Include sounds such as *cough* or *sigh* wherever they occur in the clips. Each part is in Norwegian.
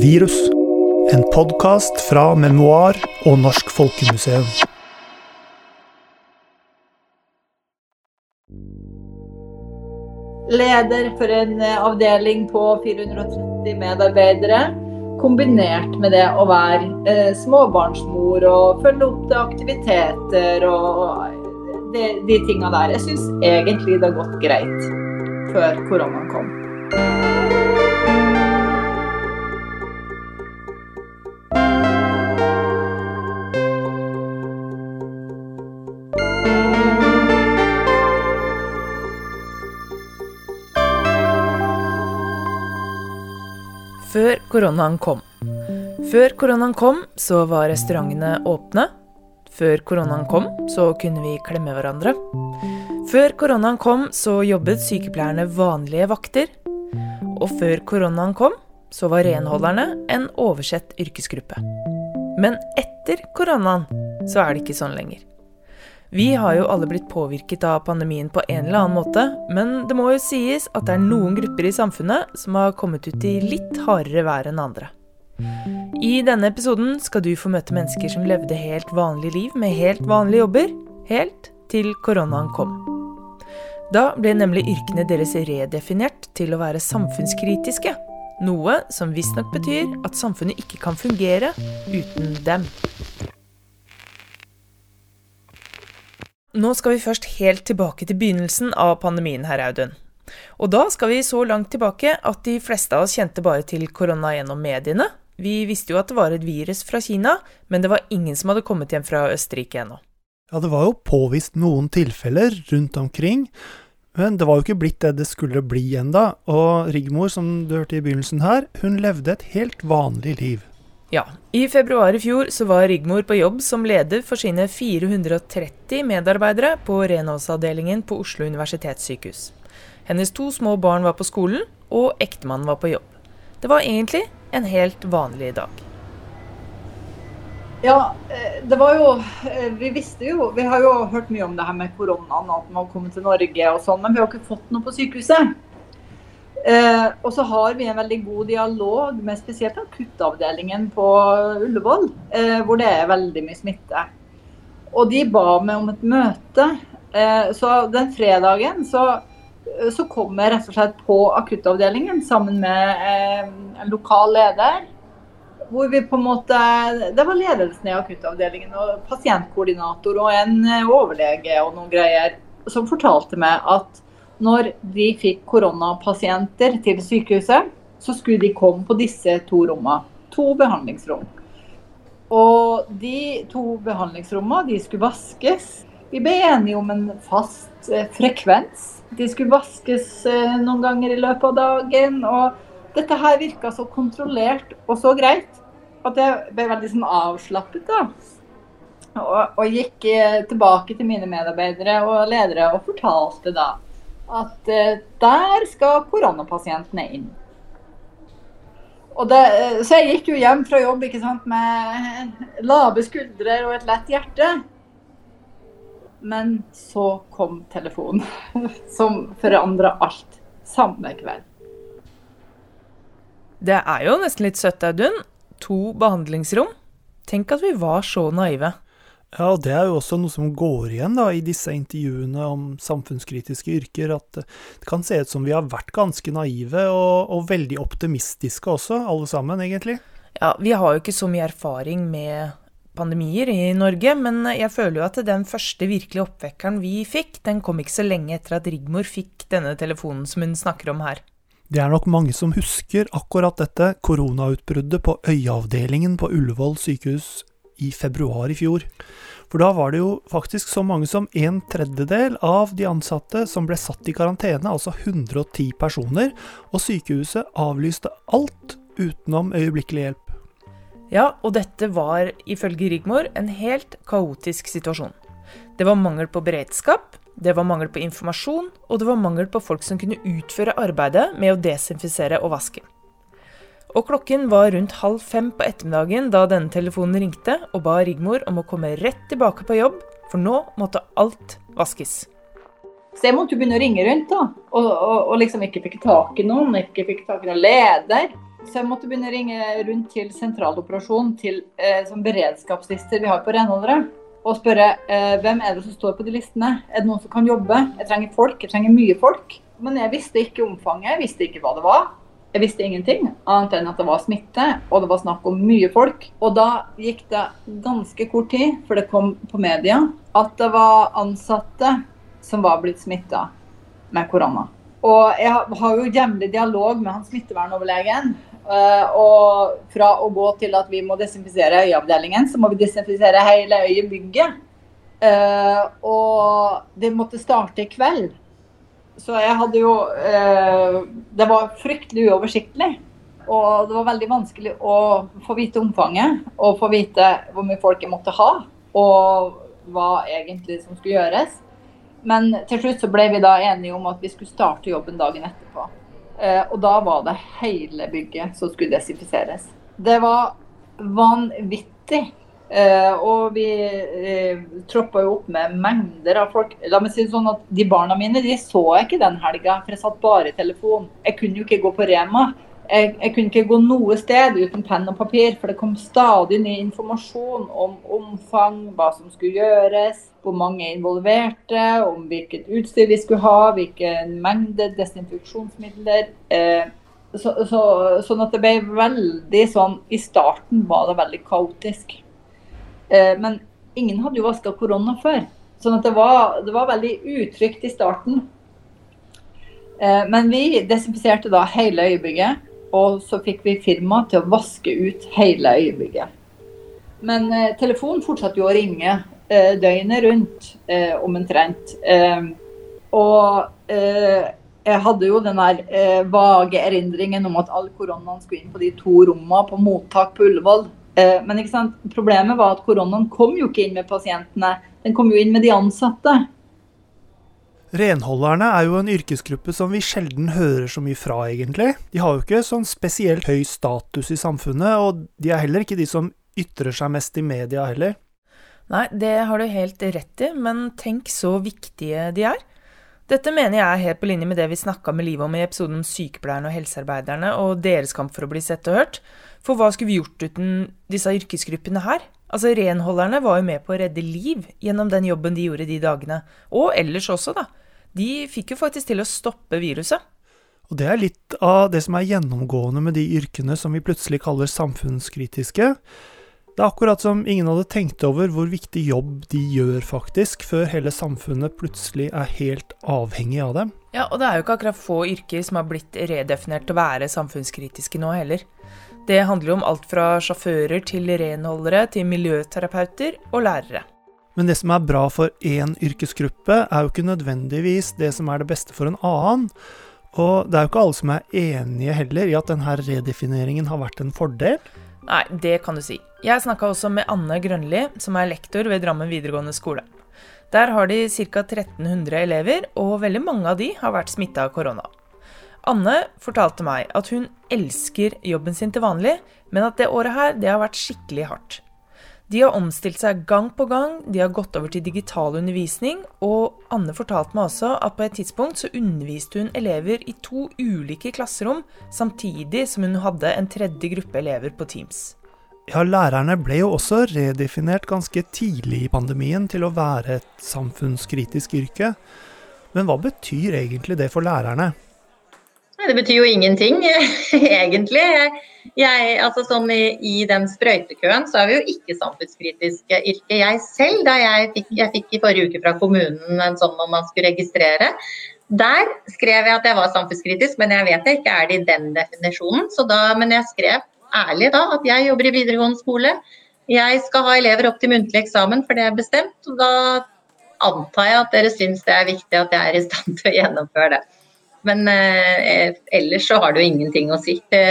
Virus. En podkast fra Memoar og Norsk Folkemuseum. Leder for en eh, avdeling på 430 medarbeidere. Kombinert med det å være eh, småbarnsmor og følge opp til aktiviteter og de, de tinga der. Jeg syns egentlig det har gått greit før koronaen kom. Koronaen kom. Før koronaen kom, så var restaurantene åpne. Før koronaen kom, så kunne vi klemme hverandre. Før koronaen kom, så jobbet sykepleierne vanlige vakter. Og før koronaen kom, så var renholderne en oversett yrkesgruppe. Men etter koronaen så er det ikke sånn lenger. Vi har jo alle blitt påvirket av pandemien på en eller annen måte, men det må jo sies at det er noen grupper i samfunnet som har kommet ut i litt hardere vær enn andre. I denne episoden skal du få møte mennesker som levde helt vanlig liv med helt vanlige jobber, helt til koronaen kom. Da ble nemlig yrkene deres redefinert til å være samfunnskritiske. Noe som visstnok betyr at samfunnet ikke kan fungere uten dem. Nå skal vi først helt tilbake til begynnelsen av pandemien, herr Audun. Og da skal vi så langt tilbake at de fleste av oss kjente bare til korona gjennom mediene. Vi visste jo at det var et virus fra Kina, men det var ingen som hadde kommet hjem fra Østerrike ennå. Ja, det var jo påvist noen tilfeller rundt omkring, men det var jo ikke blitt det det skulle bli enda, og Rigmor, som du hørte i begynnelsen her, hun levde et helt vanlig liv. Ja, i februar i fjor så var Rigmor på jobb som leder for sine 430 medarbeidere på renholdsavdelingen på Oslo universitetssykehus. Hennes to små barn var på skolen, og ektemannen var på jobb. Det var egentlig en helt vanlig dag. Ja, eh, det var jo eh, Vi visste jo Vi har jo hørt mye om det her med koronaen og at man har kommet til Norge og sånn, men vi har ikke fått noe på sykehuset. Eh, og så har vi en veldig god dialog med spesielt akuttavdelingen på Ullevål, eh, hvor det er veldig mye smitte. Og de ba meg om et møte. Eh, så den fredagen så, så kom jeg rett og slett på akuttavdelingen sammen med eh, en lokal leder hvor vi på en måte Det var ledelsen i akuttavdelingen og pasientkoordinator og en eh, overlege og noen greier som fortalte meg at når de fikk koronapasienter til sykehuset, så skulle de komme på disse to rommene. To behandlingsrom. Og de to behandlingsrommene de skulle vaskes. Vi ble enige om en fast eh, frekvens. De skulle vaskes eh, noen ganger i løpet av dagen. og dette her virka så kontrollert og så greit at jeg ble veldig sånn avslappet. da. Og, og gikk eh, tilbake til mine medarbeidere og ledere og fortalte da at eh, der skal koronapasientene inn. Det, eh, så jeg gikk jo hjem fra jobb sant, med lave skuldre og et lett hjerte. Men så kom telefonen, *laughs* som forandra alt samme kveld. Det er jo nesten litt søtt, Audun. To behandlingsrom. Tenk at vi var så naive. Ja, og det er jo også noe som går igjen da, i disse intervjuene om samfunnskritiske yrker, at det kan se ut som vi har vært ganske naive og, og veldig optimistiske også, alle sammen, egentlig. Ja, vi har jo ikke så mye erfaring med pandemier i Norge, men jeg føler jo at den første virkelige oppvekkeren vi fikk, den kom ikke så lenge etter at Rigmor fikk denne telefonen som hun snakker om her. Det er nok mange som husker akkurat dette koronautbruddet på øyeavdelingen på Ullevål sykehus i februar i fjor. For da var det jo faktisk så mange som en tredjedel av de ansatte som ble satt i karantene, altså 110 personer, og sykehuset avlyste alt utenom øyeblikkelig hjelp. Ja, og dette var ifølge Rigmor en helt kaotisk situasjon. Det var mangel på beredskap, det var mangel på informasjon, og det var mangel på folk som kunne utføre arbeidet med å desinfisere og vaske. Og klokken var rundt halv fem på ettermiddagen da denne telefonen ringte og ba Rigmor om å komme rett tilbake på jobb, for nå måtte alt vaskes. Så jeg måtte jo begynne å ringe rundt, da. Og, og, og liksom ikke fikk tak i noen, ikke fikk tak i noen leder. Så jeg måtte begynne å ringe rundt til sentraloperasjon, til eh, som beredskapslister vi har på renholdere. Og spørre eh, hvem er det som står på de listene. Er det noen som kan jobbe? Jeg trenger folk, jeg trenger mye folk. Men jeg visste ikke omfanget, jeg visste ikke hva det var. Jeg visste ingenting, annet enn at det var smitte, og det var snakk om mye folk. Og da gikk det ganske kort tid for det kom på media at det var ansatte som var blitt smitta med korona. Og jeg har jo jevnlig dialog med han smittevernoverlegen. Uh, og fra å gå til at vi må desinfisere øyeavdelingen, så må vi desinfisere hele øyebygget. Uh, og det måtte starte i kveld. Så jeg hadde jo eh, Det var fryktelig uoversiktlig. Og det var veldig vanskelig å få vite omfanget og få vite hvor mye folk jeg måtte ha. Og hva egentlig som skulle gjøres. Men til slutt så ble vi da enige om at vi skulle starte jobben dagen etterpå. Eh, og da var det hele bygget som skulle desinfiseres. Det var vanvittig. Eh, og vi eh, troppa jo opp med mengder av folk. La meg si det sånn at De barna mine de så jeg ikke den helga, for jeg satt bare i telefon. Jeg kunne jo ikke gå på Rema jeg, jeg, kunne ikke gå noe sted uten penn og papir, for det kom stadig ny informasjon om omfang, hva som skulle gjøres, hvor mange involverte, om hvilket utstyr vi skulle ha, hvilken mengde desinfeksjonsmidler. Eh, så, så, sånn at det ble veldig sånn I starten var det veldig kaotisk. Eh, men ingen hadde jo vaska korona før. Sånn at det var, det var veldig utrygt i starten. Eh, men vi desinfiserte da hele øyebygget. Og så fikk vi firma til å vaske ut hele øyebygget. Men eh, telefonen fortsatte jo å ringe døgnet rundt, omtrent. Og jeg hadde jo den der vage erindringen om at all koronaen skulle inn på de to rommene på mottak på Ullevål. Men problemet var at koronaen kom jo ikke inn med pasientene, den kom jo inn med de ansatte. Renholderne er jo en yrkesgruppe som vi sjelden hører så mye fra, egentlig. De har jo ikke sånn spesielt høy status i samfunnet, og de er heller ikke de som ytrer seg mest i media heller. Nei, det har du helt rett i, men tenk så viktige de er. Dette mener jeg er helt på linje med det vi snakka med Liv om i episoden om sykepleierne og helsearbeiderne og deres kamp for å bli sett og hørt. For hva skulle vi gjort uten disse yrkesgruppene her? Altså, Renholderne var jo med på å redde liv gjennom den jobben de gjorde de dagene. Og ellers også, da de fikk jo faktisk til å stoppe viruset. Og det er litt av det som er gjennomgående med de yrkene som vi plutselig kaller samfunnskritiske. Det er akkurat som ingen hadde tenkt over hvor viktig jobb de gjør, faktisk, før hele samfunnet plutselig er helt avhengig av dem. Ja, og det er jo ikke akkurat få yrker som har blitt redefinert til å være samfunnskritiske nå heller. Det handler jo om alt fra sjåfører til renholdere til miljøterapeuter og lærere. Men det som er bra for én yrkesgruppe, er jo ikke nødvendigvis det som er det beste for en annen. Og det er jo ikke alle som er enige heller i at denne redefineringen har vært en fordel. Nei, det kan du si. Jeg snakka også med Anne Grønli, som er lektor ved Drammen videregående skole. Der har de ca. 1300 elever, og veldig mange av de har vært smitta av korona. Anne fortalte meg at hun elsker jobben sin til vanlig, men at det året her, det har vært skikkelig hardt. De har omstilt seg gang på gang, de har gått over til digital undervisning, og Anne fortalte meg også at på et tidspunkt så underviste hun elever i to ulike klasserom, samtidig som hun hadde en tredje gruppe elever på Teams. Ja, lærerne ble jo også redefinert ganske tidlig i pandemien til å være et samfunnskritisk yrke. Men hva betyr egentlig det for lærerne? Det betyr jo ingenting, *laughs* egentlig. Jeg, altså sånn i, i, den sprøytekøen så er vi jo ikke samfunnskritiske yrke. Jeg selv, da jeg fikk, jeg fikk i forrige uke fra kommunen en sånn om man skulle registrere, der skrev jeg at jeg var samfunnskritisk, men jeg vet jeg ikke er det i den definisjonen. Da, men jeg skrev ærlig da at jeg jobber i videregående skole. Jeg skal ha elever opp til muntlig eksamen, for det er bestemt. og Da antar jeg at dere syns det er viktig at jeg er i stand til å gjennomføre det. Men eh, ellers så har det jo ingenting å si. Det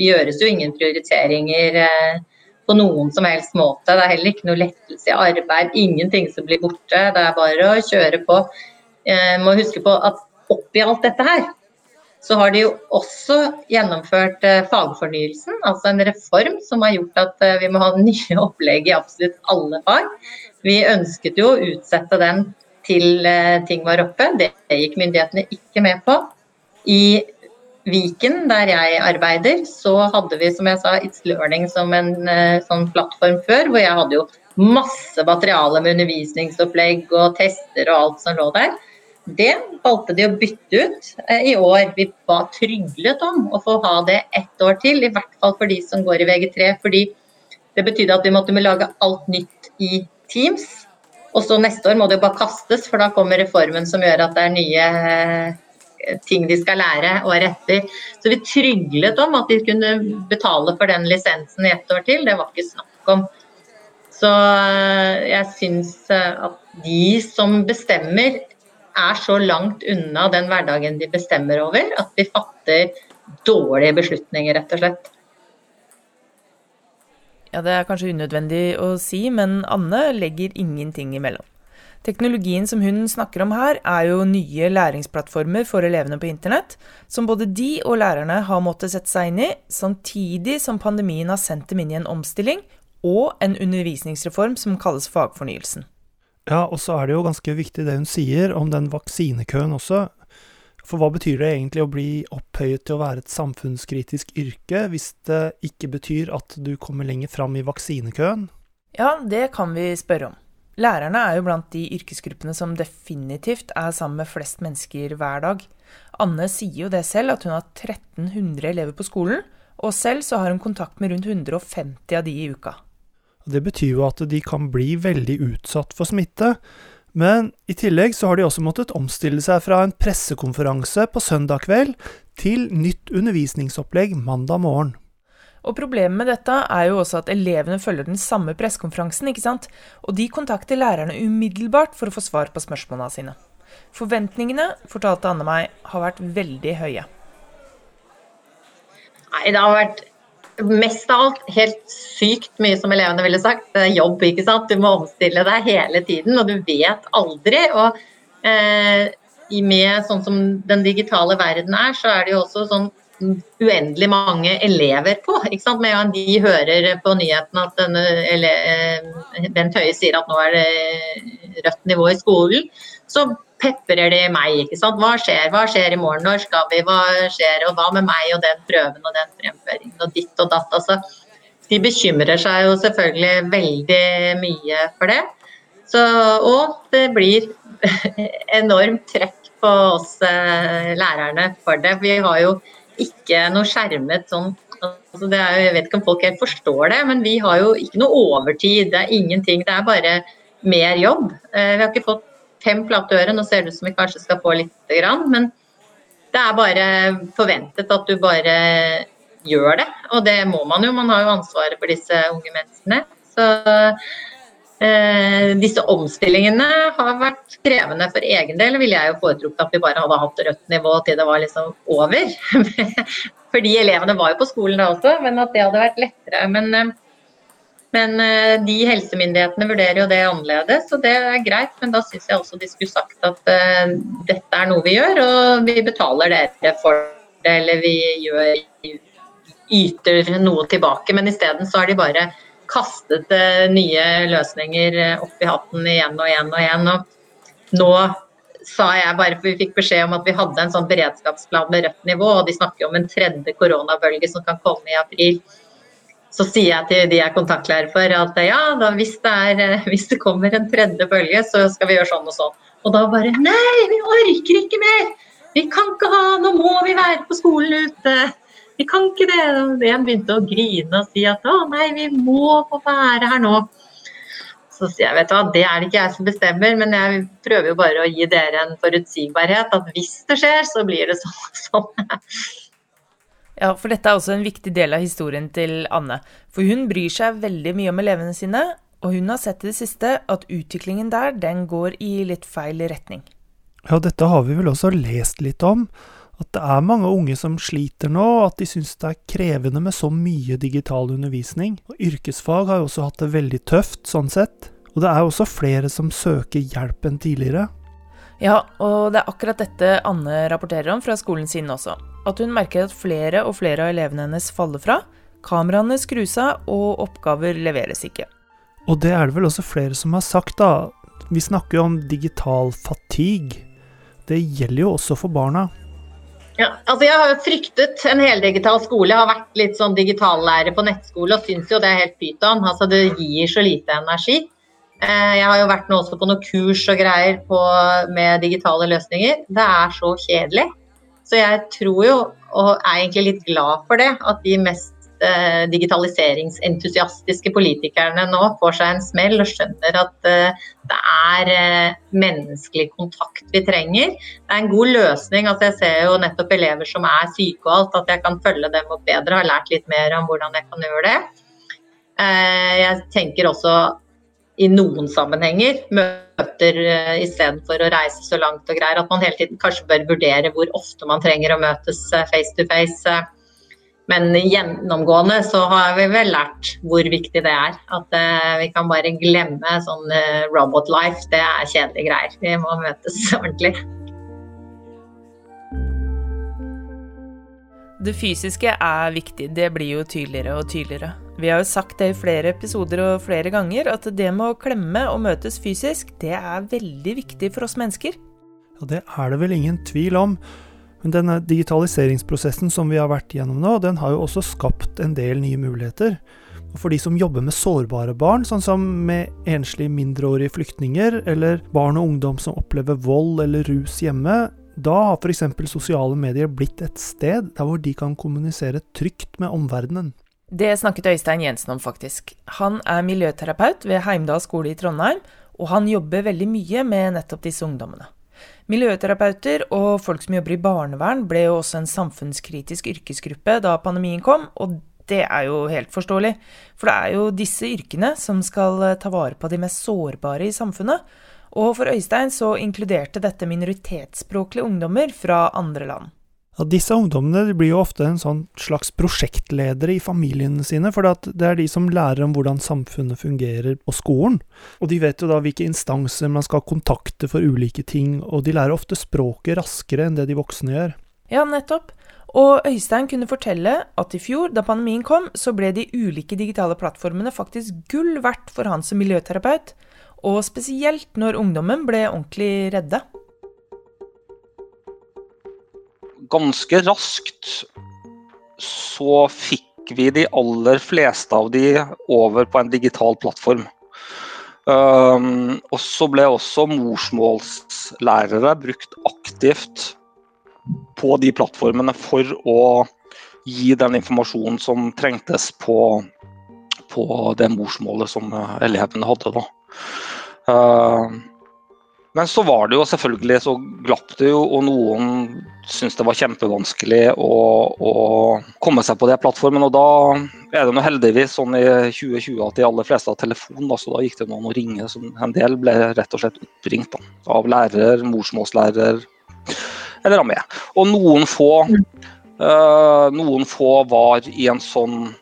gjøres jo ingen prioriteringer eh, på noen som helst måte. Det er heller ikke noe lettelse i arbeid. Ingenting som blir borte. Det er bare å kjøre på. Eh, må huske på at oppi alt dette her, så har de jo også gjennomført eh, fagfornyelsen, altså en reform som har gjort at eh, vi må ha *laughs* nye opplegg i absolutt alle fag. Vi ønsket jo å utsette den til eh, ting var oppe. Det gikk myndighetene ikke med på i Viken, der jeg arbeider, så hadde vi som jeg sa, It's Learning som en uh, sånn plattform før, hvor jeg hadde jo masse materiale med undervisningsopplegg og tester og alt som lå der. Det valgte de å bytte ut uh, i år. Vi var tryglet om å få ha det ett år til, i hvert fall for de som går i VG3. fordi det betydde at vi måtte lage alt nytt i Teams. Og så neste år må det jo bare kastes, for da kommer reformen som gjør at det er nye ting de skal lære året etter. Så vi tryglet om at de kunne betale for den lisensen i ett år til. Det var ikke snakk om. Så eh, jeg syns eh, at de som bestemmer, er så langt unna den hverdagen de bestemmer over, at vi fatter dårlige beslutninger, rett og slett. Ja, det er kanskje unødvendig å si, men Anne legger ingenting imellom. Teknologien som hun snakker om her, er jo nye læringsplattformer for elevene på internett, som både de og lærerne har måttet sette seg inn i, samtidig som pandemien har sendt dem inn i en omstilling og en undervisningsreform som kalles fagfornyelsen. Ja, og så er det jo ganske viktig det hun sier om den vaksinekøen også. For hva betyr det egentlig å bli opphøyet til å være et samfunnskritisk yrke, hvis det ikke betyr at du kommer lenger fram i vaksinekøen? Ja, det kan vi spørre om. Lærerne er jo blant de yrkesgruppene som definitivt er sammen med flest mennesker hver dag. Anne sier jo det selv, at hun har 1300 elever på skolen, og selv så har hun kontakt med rundt 150 av de i uka. Det betyr jo at de kan bli veldig utsatt for smitte. Men i tillegg så har de også måttet omstille seg fra en pressekonferanse på søndag kveld til nytt undervisningsopplegg mandag morgen. Og problemet med dette er jo også at elevene følger den samme pressekonferansen, ikke sant? Og de kontakter lærerne umiddelbart for å få svar på spørsmålene sine. Forventningene, fortalte Anne meg, har vært veldig høye. Nei, det har vært mest av alt helt sykt mye, som elevene ville sagt. Det er jobb, ikke sant. Du må omstille deg hele tiden, og du vet aldri. Og eh, med sånn som den digitale verden er, så er det jo også sånn uendelig mange elever på. ikke sant? Med de hører på nyhetene at denne, eller, Bent Høie sier at nå er det rødt nivå i skolen, så peprer de meg. ikke sant? Hva skjer? Hva skjer i morgen? Når skal vi? Hva skjer? Og hva med meg og den prøven og den fremføringen og ditt og datt? altså De bekymrer seg jo selvfølgelig veldig mye for det. Så, og det blir *laughs* enormt trekk på oss eh, lærerne for det. Vi har jo ikke noe skjermet sånn altså er, Jeg vet ikke om folk helt forstår det, men vi har jo ikke noe overtid. Det er ingenting. Det er bare mer jobb. Eh, vi har ikke fått fem flate nå ser det ut som vi kanskje skal få lite grann. Men det er bare forventet at du bare gjør det. Og det må man jo. Man har jo ansvaret for disse unge menneskene. Så Eh, disse omstillingene har vært krevende for egen del. ville jeg jo foretrukket at vi bare hadde hatt rødt nivå til det var liksom over. *laughs* Fordi elevene var jo på skolen da også, men at det hadde vært lettere. Men, eh, men eh, de helsemyndighetene vurderer jo det annerledes, og det er greit. Men da syns jeg også de skulle sagt at uh, dette er noe vi gjør, og vi betaler dere for det, eller vi gjør, yter noe tilbake. Men isteden så har de bare kastet nye løsninger opp i hatten igjen og igjen og igjen. Og nå sa jeg bare, for vi fikk beskjed om at vi hadde en sånn beredskapsplan med rødt nivå, og de snakker om en tredje koronabølge som kan komme i april. Så sier jeg til de jeg er kontaktlærer for at ja, da, hvis, det er, eh, hvis det kommer en tredje bølge, så skal vi gjøre sånn og sånn. Og da bare Nei, vi orker ikke mer! Vi kan ikke ha Nå må vi være på skolen ute! Vi kan ikke det. Og en begynte å grine og si at å nei, vi må få være her nå. Så sier jeg vet du hva, det er det ikke jeg som bestemmer, men jeg prøver jo bare å gi dere en forutsigbarhet. At hvis det skjer, så blir det sånn og sånn. *laughs* Ja, for dette er også en viktig del av historien til Anne. For hun bryr seg veldig mye om elevene sine, og hun har sett i det siste at utviklingen der, den går i litt feil retning. Ja, dette har vi vel også lest litt om at det er mange unge som sliter nå, og at de syns det er krevende med så mye digital undervisning. Og yrkesfag har jo også hatt det veldig tøft, sånn sett. Og det er også flere som søker hjelp enn tidligere. Ja, og det er akkurat dette Anne rapporterer om fra skolen sin også. At hun merker at flere og flere av elevene hennes faller fra. Kameraene skrus av, og oppgaver leveres ikke. Og det er det vel også flere som har sagt, da. Vi snakker jo om digital fatigue. Det gjelder jo også for barna. Ja, altså jeg har jo fryktet en heldigital skole. Jeg har vært litt sånn digitallærer på nettskole og syns jo det er helt pyton. Altså det gir så lite energi. Eh, jeg har jo vært nå også på noen kurs og greier på, med digitale løsninger. Det er så kjedelig. Så jeg tror jo, og er egentlig litt glad for det, at de mest Eh, digitaliseringsentusiastiske politikerne nå får seg en smell og skjønner at eh, det er eh, menneskelig kontakt vi trenger. Det er en god løsning. Altså jeg ser jo nettopp elever som er syke og alt, at jeg kan følge dem opp bedre. Har lært litt mer om hvordan jeg kan gjøre det. Jeg tenker også i noen sammenhenger møter istedenfor å reise så langt og greier, at man hele tiden kanskje bør vurdere hvor ofte man trenger å møtes face to face men gjennomgående så har vi vel lært hvor viktig det er. At vi kan bare glemme sånn robot life. Det er kjedelige greier. Vi må møtes *laughs* ordentlig. Det fysiske er viktig, det blir jo tydeligere og tydeligere. Vi har jo sagt det i flere episoder og flere ganger, at det med å klemme og møtes fysisk, det er veldig viktig for oss mennesker. Ja, det er det vel ingen tvil om. Men denne digitaliseringsprosessen som vi har vært gjennom nå, den har jo også skapt en del nye muligheter. Og for de som jobber med sårbare barn, sånn som med enslige mindreårige flyktninger, eller barn og ungdom som opplever vold eller rus hjemme, da har f.eks. sosiale medier blitt et sted der hvor de kan kommunisere trygt med omverdenen. Det snakket Øystein Jensen om, faktisk. Han er miljøterapeut ved Heimdal skole i Trondheim, og han jobber veldig mye med nettopp disse ungdommene. Miljøterapeuter og folk som jobber i barnevern ble jo også en samfunnskritisk yrkesgruppe da pandemien kom, og det er jo helt forståelig. For det er jo disse yrkene som skal ta vare på de mest sårbare i samfunnet. Og for Øystein så inkluderte dette minoritetsspråklige ungdommer fra andre land. Ja, disse ungdommene blir jo ofte en sånn slags prosjektledere i familiene sine, for det er de som lærer om hvordan samfunnet fungerer på skolen. Og de vet jo da hvilke instanser man skal kontakte for ulike ting, og de lærer ofte språket raskere enn det de voksne gjør. Ja, nettopp. Og Øystein kunne fortelle at i fjor, da pandemien kom, så ble de ulike digitale plattformene faktisk gull verdt for han som miljøterapeut, og spesielt når ungdommen ble ordentlig redde ganske raskt så fikk vi de aller fleste av de over på en digital plattform. Um, og så ble også morsmålslærere brukt aktivt på de plattformene for å gi den informasjonen som trengtes på, på det morsmålet som elevene hadde. Da. Uh, men så var det jo selvfølgelig så glapp det jo, og noen syntes det var kjempevanskelig å, å, komme seg på de plattformen. Og da er det nå heldigvis sånn i 2020 at de aller fleste har telefon, da, så da gikk det noen å ringe. Så en del ble rett og slett oppringt da, av lærer, morsmålslærer eller av meg. Og noen få, øh, noen få var i en sånn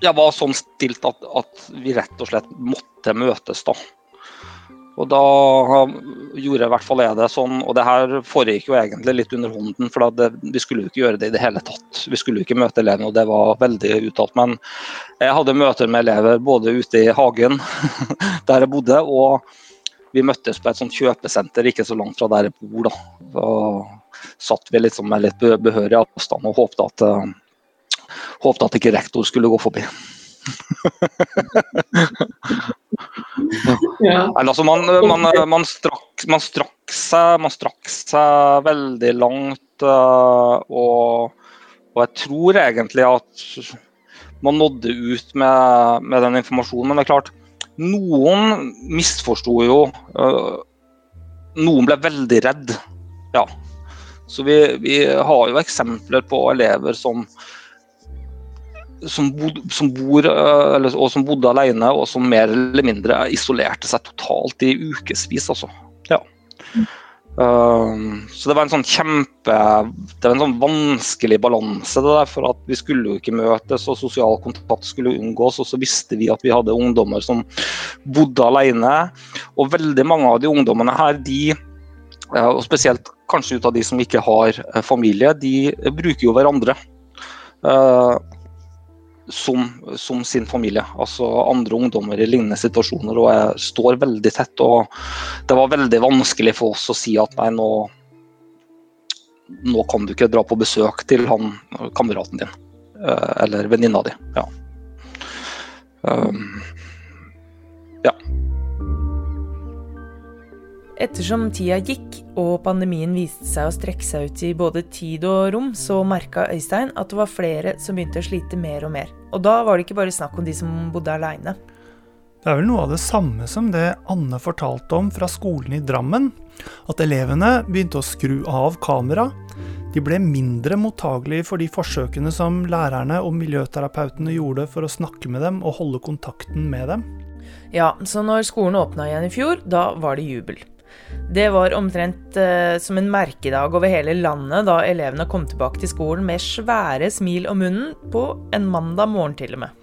ja, var sånn stilt at, at vi rett og slett måtte møtes, da. Og da gjorde i hvert fall jeg det sånn, og det her foregikk jo egentlig litt under hånden, for det, vi skulle jo ikke gjøre det i det hele tatt. Vi skulle jo ikke møte elevene, og det var veldig uttalt. Men jeg hadde møter med elever både ute i hagen, *laughs* der jeg bodde, og vi møttes på et sånt kjøpesenter ikke så langt fra der jeg bor. da. Da satt vi liksom med litt behørig avstand og håpte at, håpte at ikke rektor skulle gå forbi *laughs* ja. altså man, man, man, strakk, man, strakk seg, man strakk seg veldig langt, uh, og, og, jeg tror egentlig at man nådde ut med, med, den informasjonen. Men det er klart, noen misforsto jo. Uh, noen ble veldig redd. Ja. Så vi, vi har jo eksempler på elever som som, bod, som bor, eh, eller, og som bodde alene, og som mer eller mindre isolerte seg totalt i ukevis. Altså. Ja. Uh, så det var en sånn kjempe Det var en sånn vanskelig balanse det der, for at vi skulle jo ikke møtes, og sosial kontakt skulle unngås. Og så visste vi at vi hadde ungdommer som bodde alene. Og veldig mange av de ungdommene her, de, uh, og spesielt kanskje ut av de som ikke har uh, familie, de bruker jo hverandre. Uh, som, som, sin familie. Altså andre ungdommer i lignende situasjoner. Og jeg står veldig tett. Og det var veldig vanskelig for oss å si at nei, nå, nå kan du ikke dra på besøk til han kameraten din. Eh, eller venninna di. Ja. Um, ja. Ettersom tida gikk og pandemien viste seg å strekke seg ut i både tid og rom, så merka Øystein at det var flere som begynte å slite mer og mer. Og da var det ikke bare snakk om de som bodde aleine. Det er vel noe av det samme som det Anne fortalte om fra skolen i Drammen. At elevene begynte å skru av kamera. De ble mindre mottagelige for de forsøkene som lærerne og miljøterapeutene gjorde for å snakke med dem og holde kontakten med dem. Ja, så når skolen åpna igjen i fjor, da var det jubel. Det var omtrent eh, som en merkedag over hele landet da elevene kom tilbake til skolen med svære smil om munnen på en mandag morgen til og med.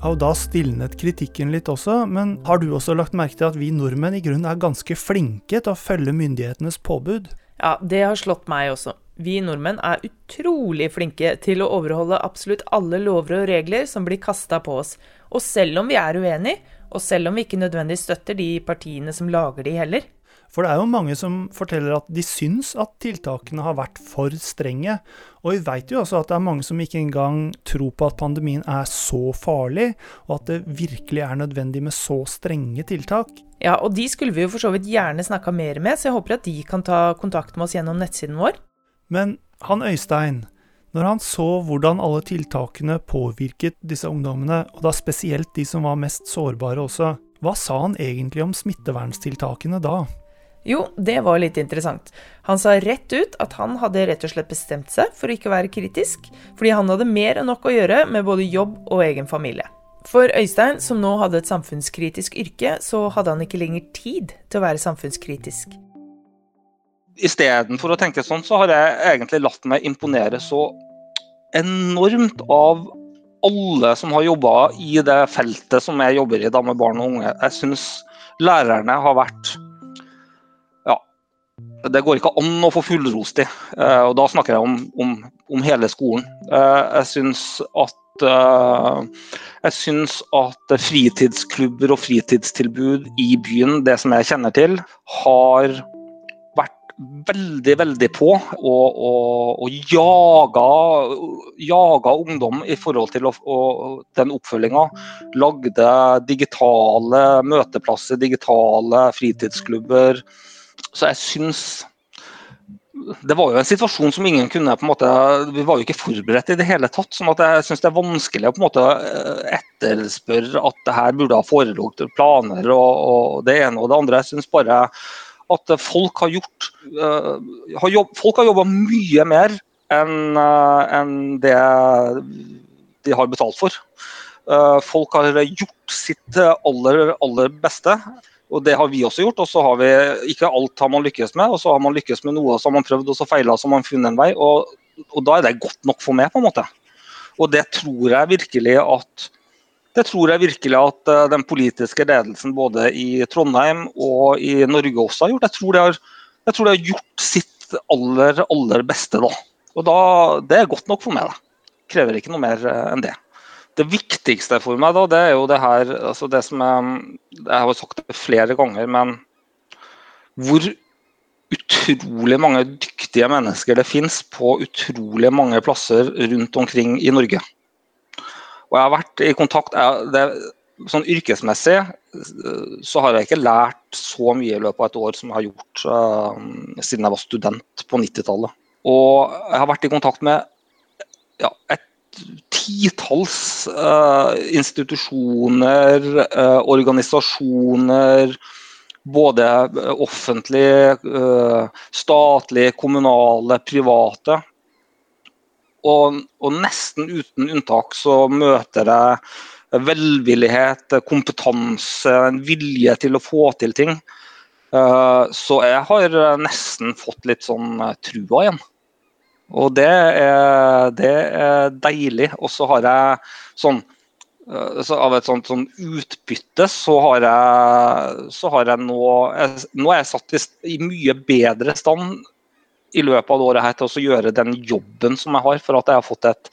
Ja, og Da stilnet kritikken litt også, men har du også lagt merke til at vi nordmenn i grunnen er ganske flinke til å følge myndighetenes påbud? Ja, det har slått meg også. Vi nordmenn er utrolig flinke til å overholde absolutt alle lover og regler som blir kasta på oss. Og selv om vi er uenige, og selv om vi ikke nødvendigvis støtter de partiene som lager de heller. For det er jo mange som forteller at de syns at tiltakene har vært for strenge. Og vi veit jo også at det er mange som ikke engang tror på at pandemien er så farlig, og at det virkelig er nødvendig med så strenge tiltak. Ja, og de skulle vi jo for så vidt gjerne snakka mer med, så jeg håper at de kan ta kontakt med oss gjennom nettsiden vår. Men han Øystein, når han så hvordan alle tiltakene påvirket disse ungdommene, og da spesielt de som var mest sårbare også, hva sa han egentlig om smitteverntiltakene da? Jo, det var litt interessant. Han sa rett ut at han hadde rett og slett bestemt seg for å ikke være kritisk, fordi han hadde mer enn nok å gjøre med både jobb og egen familie. For Øystein, som nå hadde et samfunnskritisk yrke, så hadde han ikke lenger tid til å være samfunnskritisk. Istedenfor å tenke sånn, så har jeg egentlig latt meg imponere så enormt av alle som har jobba i det feltet som jeg jobber i da med barn og unge. Jeg syns lærerne har vært det går ikke an å få fullrost i. Uh, og da snakker jeg om, om, om hele skolen. Uh, jeg syns at uh, jeg syns at fritidsklubber og fritidstilbud i byen, det som jeg kjenner til, har vært veldig, veldig på og, og, og jaga, jaga, ungdom i forhold til å, og den oppfølginga. Lagde digitale møteplasser, digitale fritidsklubber så jeg syns det var jo en situasjon som ingen kunne på en måte, Vi var jo ikke forberedt i det hele tatt. sånn at Jeg syns det er vanskelig å på en måte eh, etterspørre at det her burde ha foreligget planer og, og, det ene og det andre. Jeg syns bare at folk har gjort uh, har jobb, Folk har jobba mye mer enn uh, en det de har betalt for. Uh, folk har gjort sitt aller, aller beste. Og Det har vi også gjort. og så har vi, Ikke alt har man lykkes med, og så har man lykkes med noe, så har man prøvd, og så feila, så har man funnet en vei. Og, og, Da er det godt nok for meg, på en måte. Og det tror jeg virkelig at det tror jeg virkelig at uh, den politiske ledelsen både i Trondheim og i Norge også har gjort. Jeg tror det har, tror de har gjort sitt aller, aller beste da. Og da, Det er godt nok for meg. da. Krever ikke noe mer uh, enn det. Det viktigste for meg da, det er jo det her altså det som jeg, Jeg har sagt det flere ganger, men hvor utrolig mange dyktige mennesker det finnes på utrolig mange plasser rundt omkring i Norge. Og jeg har vært i kontakt det, Sånn yrkesmessig så har jeg ikke lært så mye i løpet av et år som jeg har gjort uh, siden jeg var student på 90-tallet. Og jeg har vært i kontakt med ja, et titalls uh, institusjoner, uh, organisasjoner, både offentlige, uh, statlige, kommunale, private. Og, og, nesten uten unntak så møter jeg velvillighet, kompetanse, en vilje til å få til ting. Så jeg har nesten fått litt sånn trua igjen. Og det er, det er deilig. Og så har jeg sånn eh, så av et sånt sånn utbytte, så har jeg, så har jeg nå jeg, Nå er jeg satt i, i, mye bedre stand i løpet av det året her til å gjøre den jobben som jeg har, for at jeg har fått et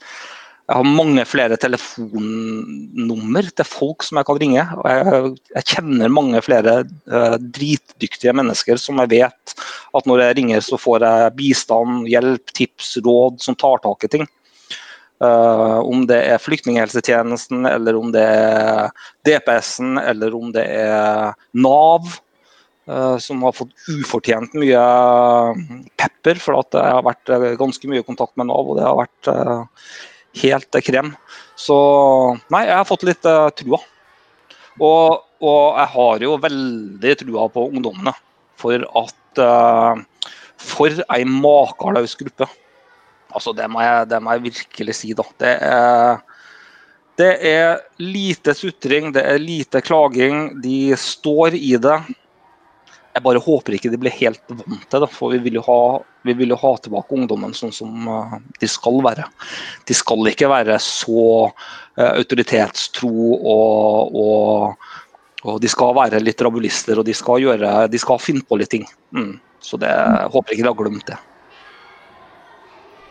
jeg har mange flere telefonnummer til folk som jeg kan ringe. og Jeg, jeg kjenner mange flere uh, dritdyktige mennesker som jeg vet at når jeg ringer, så får jeg bistand, hjelp, tips, råd som tar tak i ting. Uh, om det er flyktninghelsetjenesten, eller om det er DPS-en, eller om det er Nav. Uh, som har fått ufortjent mye pepper, for at jeg har vært ganske mye i kontakt med Nav. og det har vært helt krem. Så nei, jeg har fått litt uh, trua. Og, og, jeg har jo veldig trua på ungdommene. For at uh, For ei makeløs gruppe. Altså, det må, jeg, det må jeg virkelig si, da. Det er, det er lite sutring, det er lite klaging. De står i det. Jeg bare håper ikke de blir helt vant til det. For vi vil jo ha, vil jo ha tilbake ungdommen sånn som uh, de skal være. De skal ikke være så uh, autoritetstro og, og, og, de skal være litt rabulister og de skal, gjøre, de skal finne på litt ting. Mm. Så det, jeg håper ikke de har glemt det.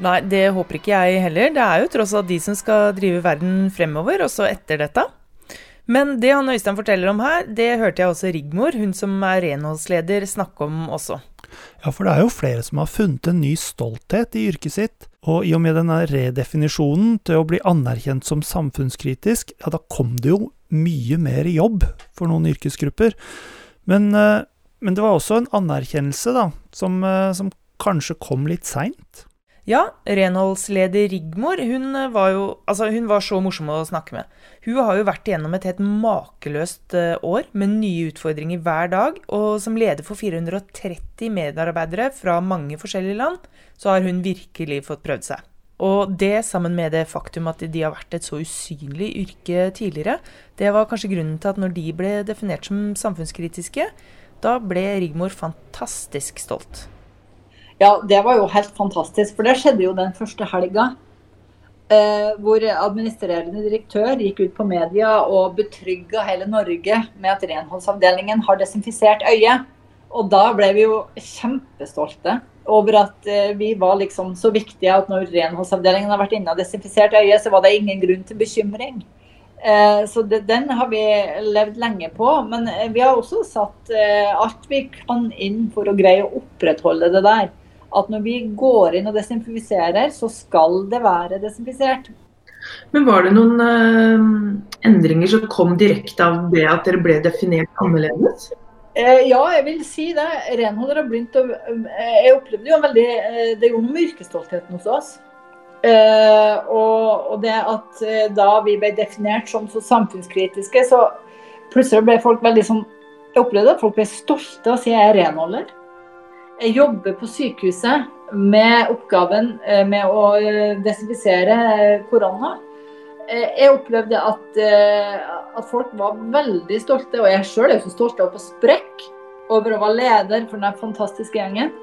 Nei, det håper ikke jeg heller. Det er jo tross alt de som skal drive verden fremover, også etter dette. Men det han Øystein forteller om her, det hørte jeg også Rigmor, hun som er renholdsleder, snakke om også. Ja, for det er jo flere som har funnet en ny stolthet i yrket sitt. Og i og med denne redefinisjonen til å bli anerkjent som samfunnskritisk, ja, da kom det jo mye mer jobb for noen yrkesgrupper. Men, eh, men det var også en anerkjennelse, da, som, eh, som kanskje kom litt seint. Ja, renholdsleder Rigmor hun var jo altså hun var så morsom å snakke med. Hun har jo vært igjennom et helt makeløst eh, år med nye utfordringer hver dag. Og som leder for 430 medarbeidere fra mange forskjellige land, så har hun virkelig fått prøvd seg. Og det, sammen med det faktum at de har vært et så usynlig yrke tidligere, det var kanskje grunnen til at når de ble definert som samfunnskritiske, da ble Rigmor fantastisk stolt. Ja, det var jo helt fantastisk. For det skjedde jo den første helga. Eh, hvor administrerende direktør gikk ut på media og betrygga hele Norge med at renholdsavdelingen har desinfisert øyet. Og da ble vi jo kjempestolte over at eh, vi var liksom så viktige at når renholdsavdelingen har vært inne og desinfisert øyet, så var det ingen grunn til bekymring. Eh, så det, den har vi levd lenge på. Men eh, vi har også satt eh, alt vi kan inn for å greie å opprettholde det der at når vi går inn og desinfiserer, så skal det være desinfisert. Men var det noen uh, endringer som kom direkte av det at dere ble definert annerledes? Eh, ja, jeg vil si det. Renholder har begynt å eh, Jeg opplevde jo veldig eh, Det gjorde noe med yrkesstoltheten hos oss. Eh, og, og, det at da vi ble definert som så samfunnskritiske, så plutselig ble folk veldig sånn Jeg opplevde at folk ble stolte av å si jeg er renholder. Jeg jobber på sykehuset med oppgaven eh, med å eh, desinfisere eh, korona. Jeg opplevde at, at, folk var veldig stolte, og jeg sjøl er så stolt av å sprekk over å være leder for den fantastiske gjengen.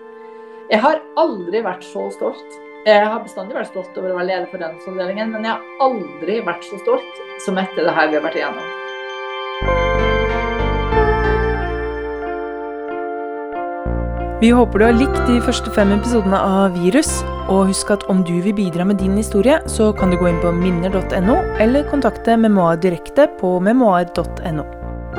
Jeg har aldri vært så stolt. Jeg har bestandig vært stolt over å være leder for den avdelingen, men jeg har aldri vært så stolt som etter det her vi har vært igjennom. Vi håper du har likt de første fem episodene av Virus. Og husk at om du vil bidra med din historie, så kan du gå inn på minner.no, eller kontakte Memoar direkte på memoar.no.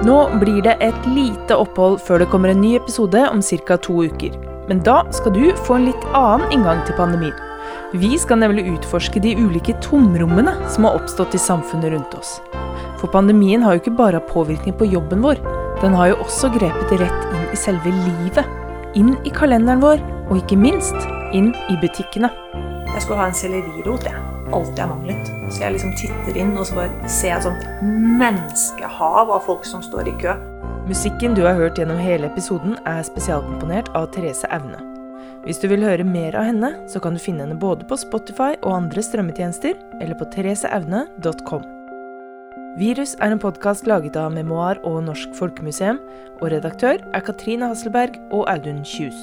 Nå blir det et lite opphold før det kommer en ny episode om ca. to uker. Men da skal du få en litt annen inngang til pandemien. Vi skal nemlig utforske de ulike tomrommene som har oppstått i samfunnet rundt oss. For pandemien har jo ikke bare påvirkning på jobben vår, den har jo også grepet rett inn i selve livet inn i kalenderen vår, og ikke minst inn i butikkene. Jeg skulle ha en sellerirot, jeg. Alt jeg manglet. Så jeg liksom titter inn, og så bare ser jeg et sånt menneskehav av folk som står i kø. Musikken du har hørt gjennom hele episoden, er spesialkomponert av Therese Aune. Hvis du vil høre mer av henne, så kan du finne henne både på Spotify og andre strømmetjenester, eller på thereseaune.com. Virus er en podkast laget av Memoar og Norsk Folkemuseum, og redaktør er Katrine Hasselberg og Audun Kjus.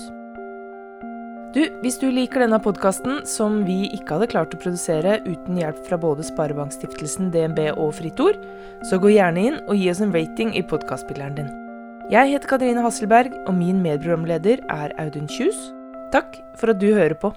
Du, Hvis du liker denne podkasten, som vi ikke hadde klart å produsere uten hjelp fra både Sparebankstiftelsen, DNB og Fritt Ord, så gå gjerne inn og gi oss en rating i podkastspilleren din. Jeg heter Katrine Hasselberg, og min medprogramleder er Audun Kjus. Takk for at du hører på.